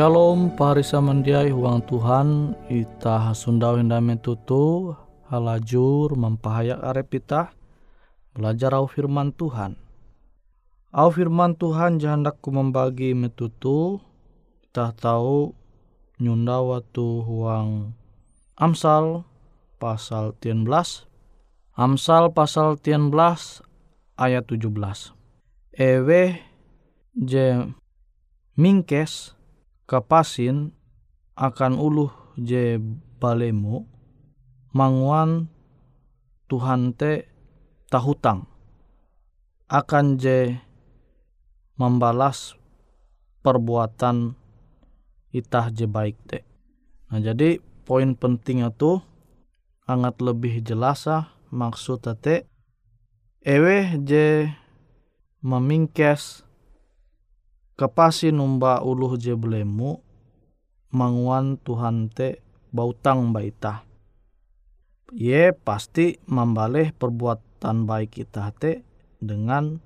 Shalom parisa mandiai huang Tuhan ita hasundau hendak metutu halajur mempahayak arep ita belajar au firman Tuhan. Au firman Tuhan jahandak ku membagi metutu kita tahu nyunda waktu huang Amsal pasal 13 Amsal pasal 13 ayat 17 Ewe je mingkes kapasin akan uluh je balemu manguan Tuhan te tahutang akan je membalas perbuatan itah je baik te. Nah jadi poin penting itu sangat lebih jelas maksud te ewe je memingkes kepasi numba uluh je belemu manguan Tuhan te bautang baita. Ye pasti membaleh perbuatan baik kita te dengan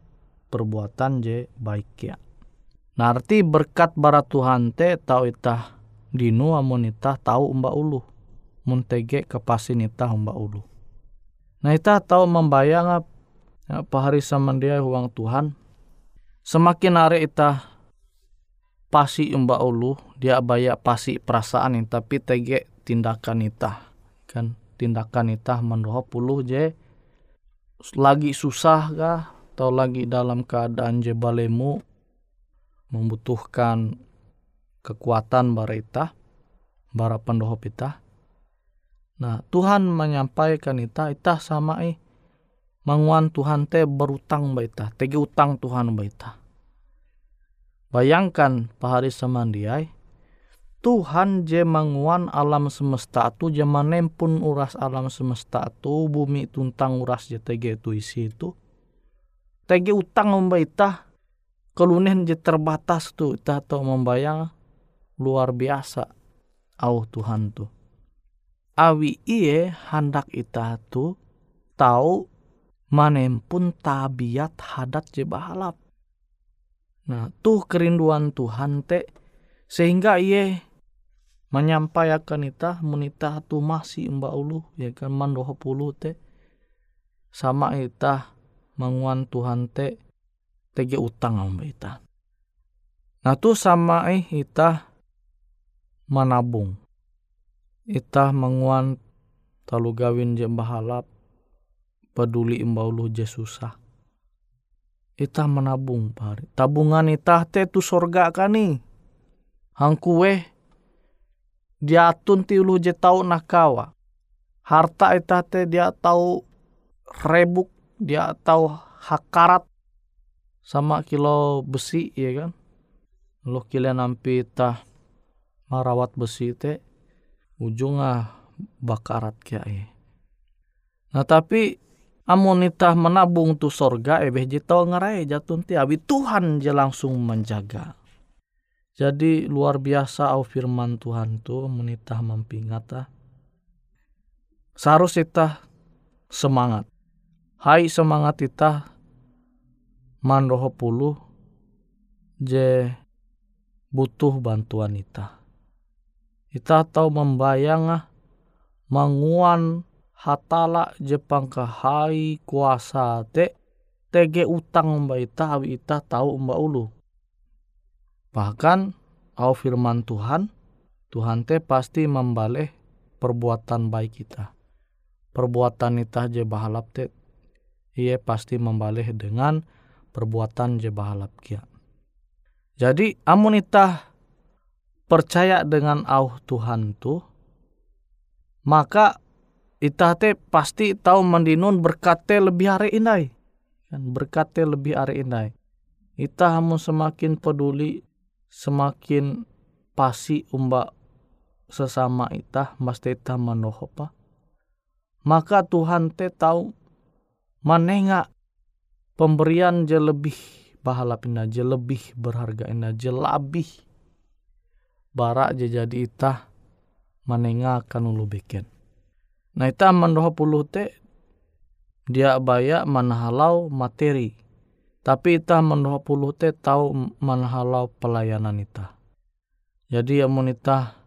perbuatan je baik ya. Narti berkat bara Tuhan te tau itah dinu amun itah tau umba ulu. Muntege kepasin itah umba ulu. Nah itah tau membayang apa hari samandia uang Tuhan. Semakin hari itah pasi umba ulu dia baya pasi perasaan ini tapi tege tindakan ita kan? Tindakan ita mendoho puluh je. Lagi susah kah? Atau lagi dalam keadaan je balemu membutuhkan kekuatan bara ita bara pendoho ita nah Tuhan menyampaikan ita ita sama eh manguan Tuhan te berutang baita tege utang Tuhan baita Bayangkan pahari samandiai, Tuhan je manguan alam semesta tu je manempun uras alam semesta tu bumi tuntang uras je tege tu isi itu tege utang membaita kelunen je terbatas tu kita tahu membayang luar biasa au Tuhan tu. Awi iye hendak ita tu tahu manempun tabiat hadat je bahalap Nah, tuh kerinduan Tuhan te sehingga ia menyampaikan ita menita tu masih mbak ulu ya kan mandoho pulu te sama ita menguan Tuhan te tege utang mbak ita. Nah tuh sama eh ita menabung. Ita menguan talu gawin je bahalap peduli mbak ulu je susah ita menabung pari. Tabungan ita te tu sorga kani. Hang kue dia tun ti ulu je tau nakawa. Harta ita te dia tau rebuk, dia tau hakarat sama kilo besi ya kan. Lu kile nampi ita marawat besi te ujungnya bakarat kiai. Nah tapi amonita menabung tu sorga ebe jitau ngarai jatun ti abi Tuhan je langsung menjaga. Jadi luar biasa au firman Tuhan tu menitah mampingata. Seharus kita semangat. Hai semangat kita mandoho puluh je butuh bantuan kita. Kita tahu membayang manguan hatala Jepang hai kuasa te tege utang mbak ita awi ita tahu mbak ulu. Bahkan au firman Tuhan, Tuhan te pasti membaleh perbuatan baik kita. Perbuatan ita je bahalap te, ia pasti membaleh dengan perbuatan je bahalap kia. Jadi amun ita percaya dengan au Tuhan tu, maka Ita te pasti tahu mendinun berkate lebih hari indai. Kan berkate lebih hari indai. Ita hamun semakin peduli, semakin pasi umba sesama ita, mesti ita manohopa. Maka Tuhan te tahu manenga pemberian je lebih bahala ina je lebih berharga ina je lebih barak je jadi ita manenga ulu beken. Nah ita mandoho puluh te dia baya manhalau materi. Tapi ita mandoho puluh te tahu manhalau pelayanan ita. jadi amun itah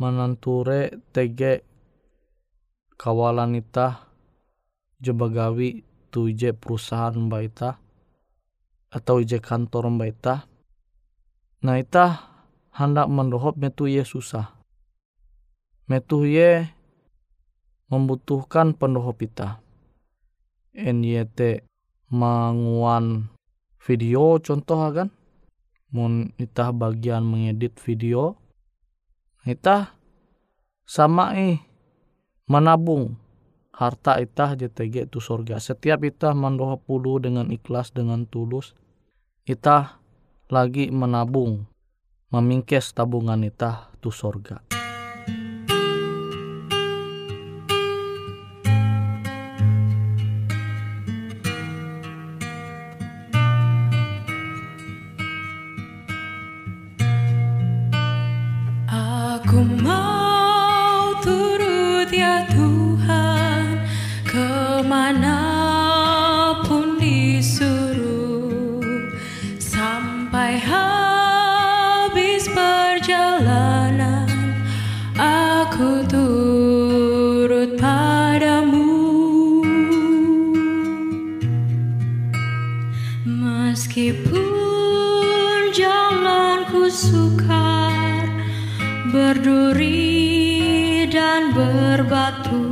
mananture tege kawalan itah je bagawi tu ije perusahaan mba ita atau ije kantor mba ita nah ita hendak mendohop metu ye susah metu ye membutuhkan pendohop ita NYT manguan video contoh kan mun itah bagian mengedit video. Itah sama eh menabung. Harta itah JTG itu surga setiap itah mendoa pulu dengan ikhlas dengan tulus itah lagi menabung. Memingkes tabungan itah tu surga dan berbatu.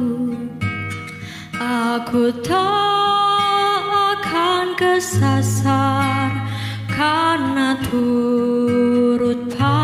Aku tak akan kesasar karena turut paham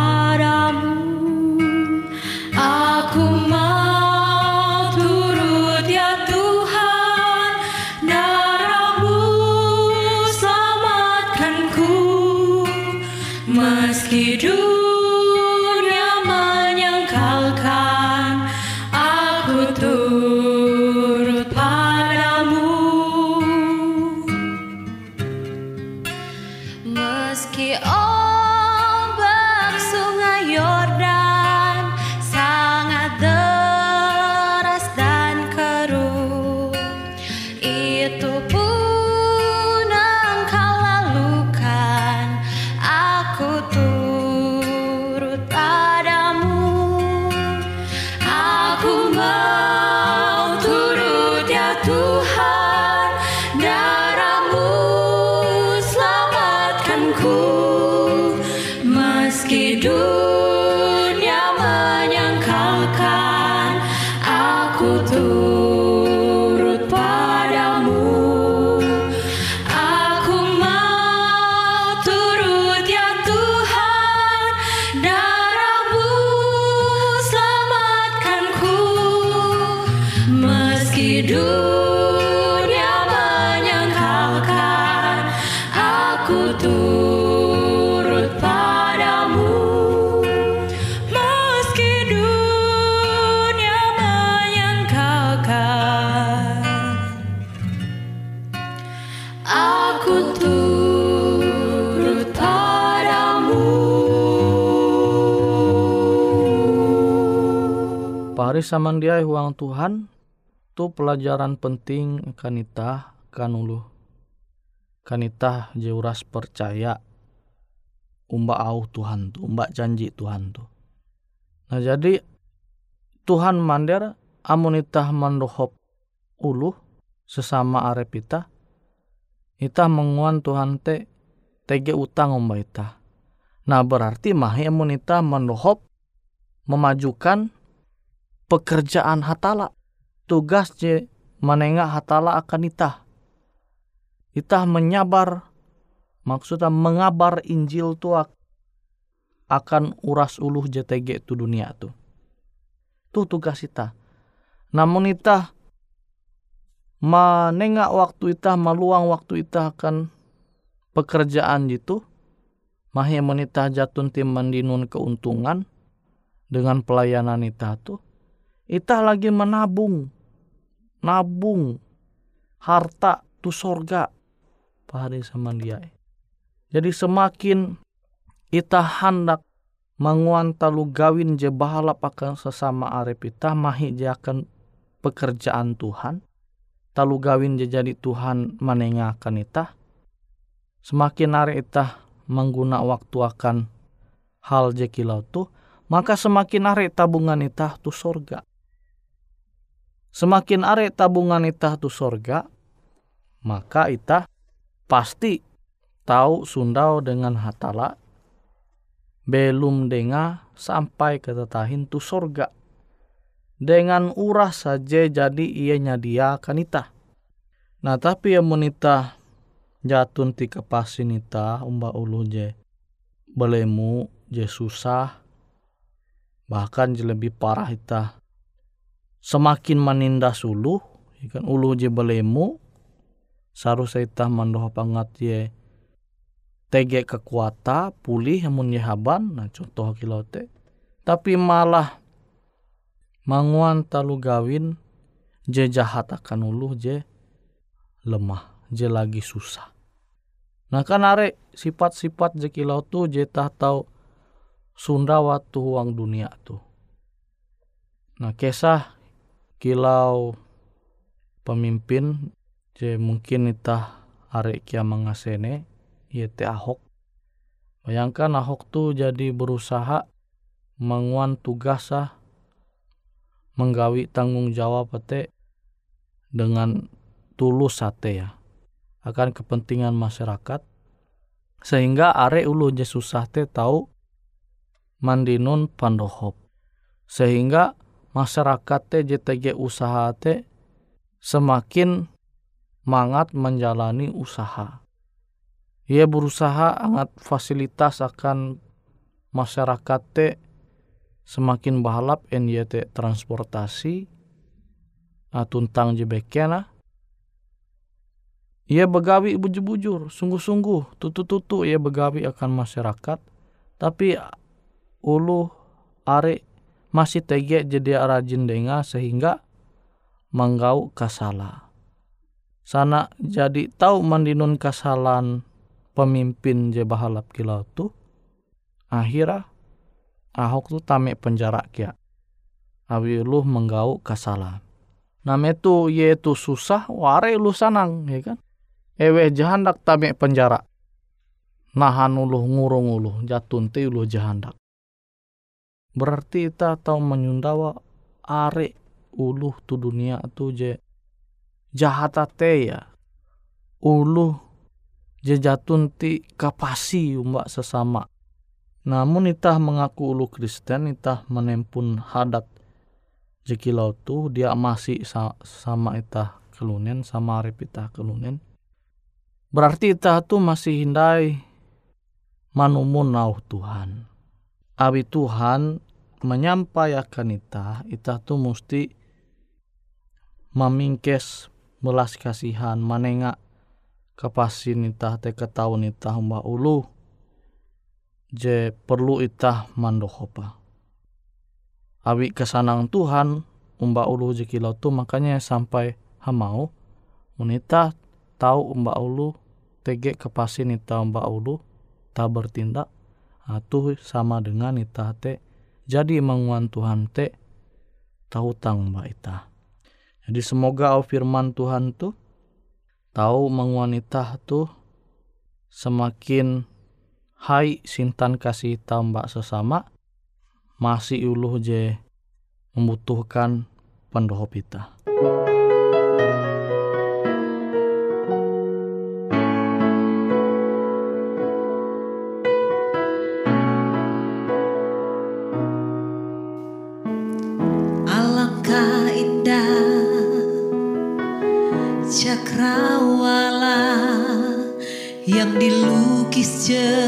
Mari samandiai huang Tuhan tu pelajaran penting kanita kanulu kanita jeuras percaya umba au Tuhan tu umba janji Tuhan tu. Nah jadi Tuhan mander amunitah mandohop ulu sesama arepita ita menguan Tuhan te tege utang umba ita nah berarti mahi amunita mandohop memajukan pekerjaan hatala. Tugas je menengah hatala akan itah. Itah menyabar maksudnya mengabar Injil tu akan uras uluh JTG tu dunia tu. Tu tugas itah. Namun itah menengah waktu itah meluang waktu itah akan pekerjaan itu mahi menitah jatun tim mendinun keuntungan dengan pelayanan itah tuh Ita lagi menabung, nabung. Harta tu sorga. Pahari sama dia. Jadi semakin ita hendak menguan talu gawin je bahala akan sesama arep ita mahi je akan pekerjaan Tuhan. Talu gawin je jadi Tuhan menengahkan ita semakin hari ita mengguna waktu akan hal je kilau tu maka semakin are tabungan itah tu sorga semakin are tabungan itah tu sorga maka itah pasti tahu sundau dengan hatala belum dengar sampai ke tetahin tu sorga dengan urah saja jadi ia nyadia kanita. Nah tapi yang menita jatun ti kepasin ita umba ulu je belemu je susah bahkan je lebih parah ita semakin menindas ulu ikan ulu je belemu seharusnya ita mandoh pangat je tege kekuata pulih amun haban. Nah contoh kilote tapi malah manguan talu gawin je jahat akan ulu je lemah je lagi susah. Nah kan are sifat-sifat je kilau tu je tah tau Sunda waktu uang dunia tu. Nah kisah kilau pemimpin je mungkin itah are kia mengasene yaitu Ahok. Bayangkan Ahok tu jadi berusaha menguan tugas ah menggawi tanggung jawab pete dengan tulus sate ya akan kepentingan masyarakat. Sehingga are ulu je susah te tahu mandinun pandohop sehingga masyarakat te JTG usaha te semakin mangat menjalani usaha. Ia berusaha angat fasilitas akan masyarakat te semakin bahalap te transportasi. Tuntang jebekena ia begawi bujur-bujur sungguh-sungguh tutu-tutu ia begawi akan masyarakat. Tapi ulu are masih tege jadi rajin denga sehingga menggau kasala sana jadi tahu mandinun kasalan pemimpin je bahalap kilau tu akhirnya Ahok tu tamek penjara kia. Awi lu menggau kasalah. Nama tu ye tu susah, ware lu sanang, ya kan? Ewe jahandak tamek penjara. Nahan ulu ngurung ulu, jatun te ulu jahandak. Berarti kita tahu menyundawa are ulu tu dunia tu je jahat te ya. Ulu je jatun ti kapasi umbak sesama namun itah mengaku ulu Kristen, itah menempun hadat jekilau tu dia masih sama itah kelunen, sama arif itah kelunen. Berarti itah tu masih hindai manumun nauh Tuhan. Abi Tuhan menyampaikan itah, itah tu mesti memingkes belas kasihan, manengak kepasin itah te ketahun itah mbak ulu je perlu itah mandohopa. Awi kesanang Tuhan umba ulu je kilau tu makanya sampai hamau unita tahu umba ulu tege kepasin ita umba ulu tak bertindak atuh sama dengan ita te jadi menguan Tuhan te tahu tang ita. Jadi semoga au firman Tuhan tu tahu menguan ita tu semakin hai sintan kasih tambah sesama masih uluh je membutuhkan pendoho pita. Dieu.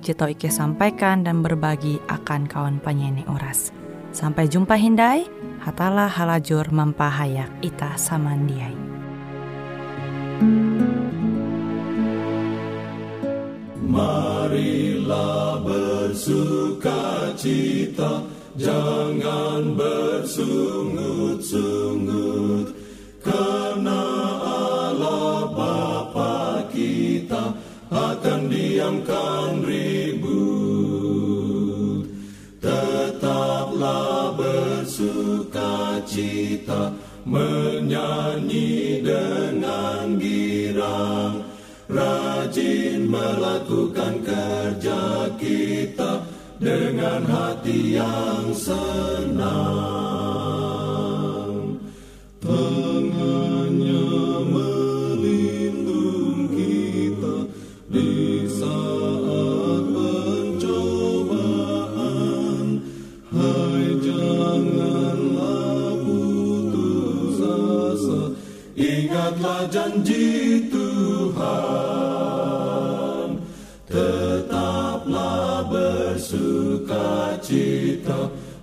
Jito Ike sampaikan dan berbagi akan kawan penyanyi oras. Sampai jumpa Hindai, hatalah halajur mempahayak ita samandiai. Marilah bersuka cita, jangan bersungut-sungut, bersuka cita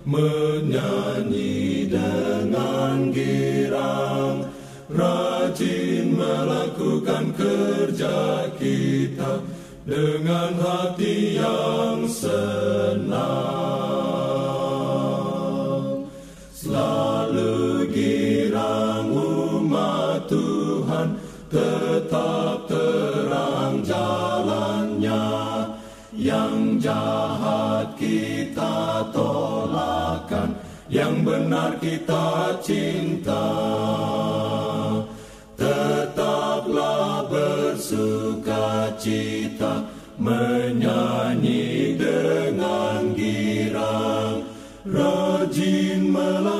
Menyanyi dengan girang. Rajin melakukan kerja kita Dengan hati yang senang benar kita cinta Tetaplah bersuka cita Menyanyi dengan girang. Rajin melayani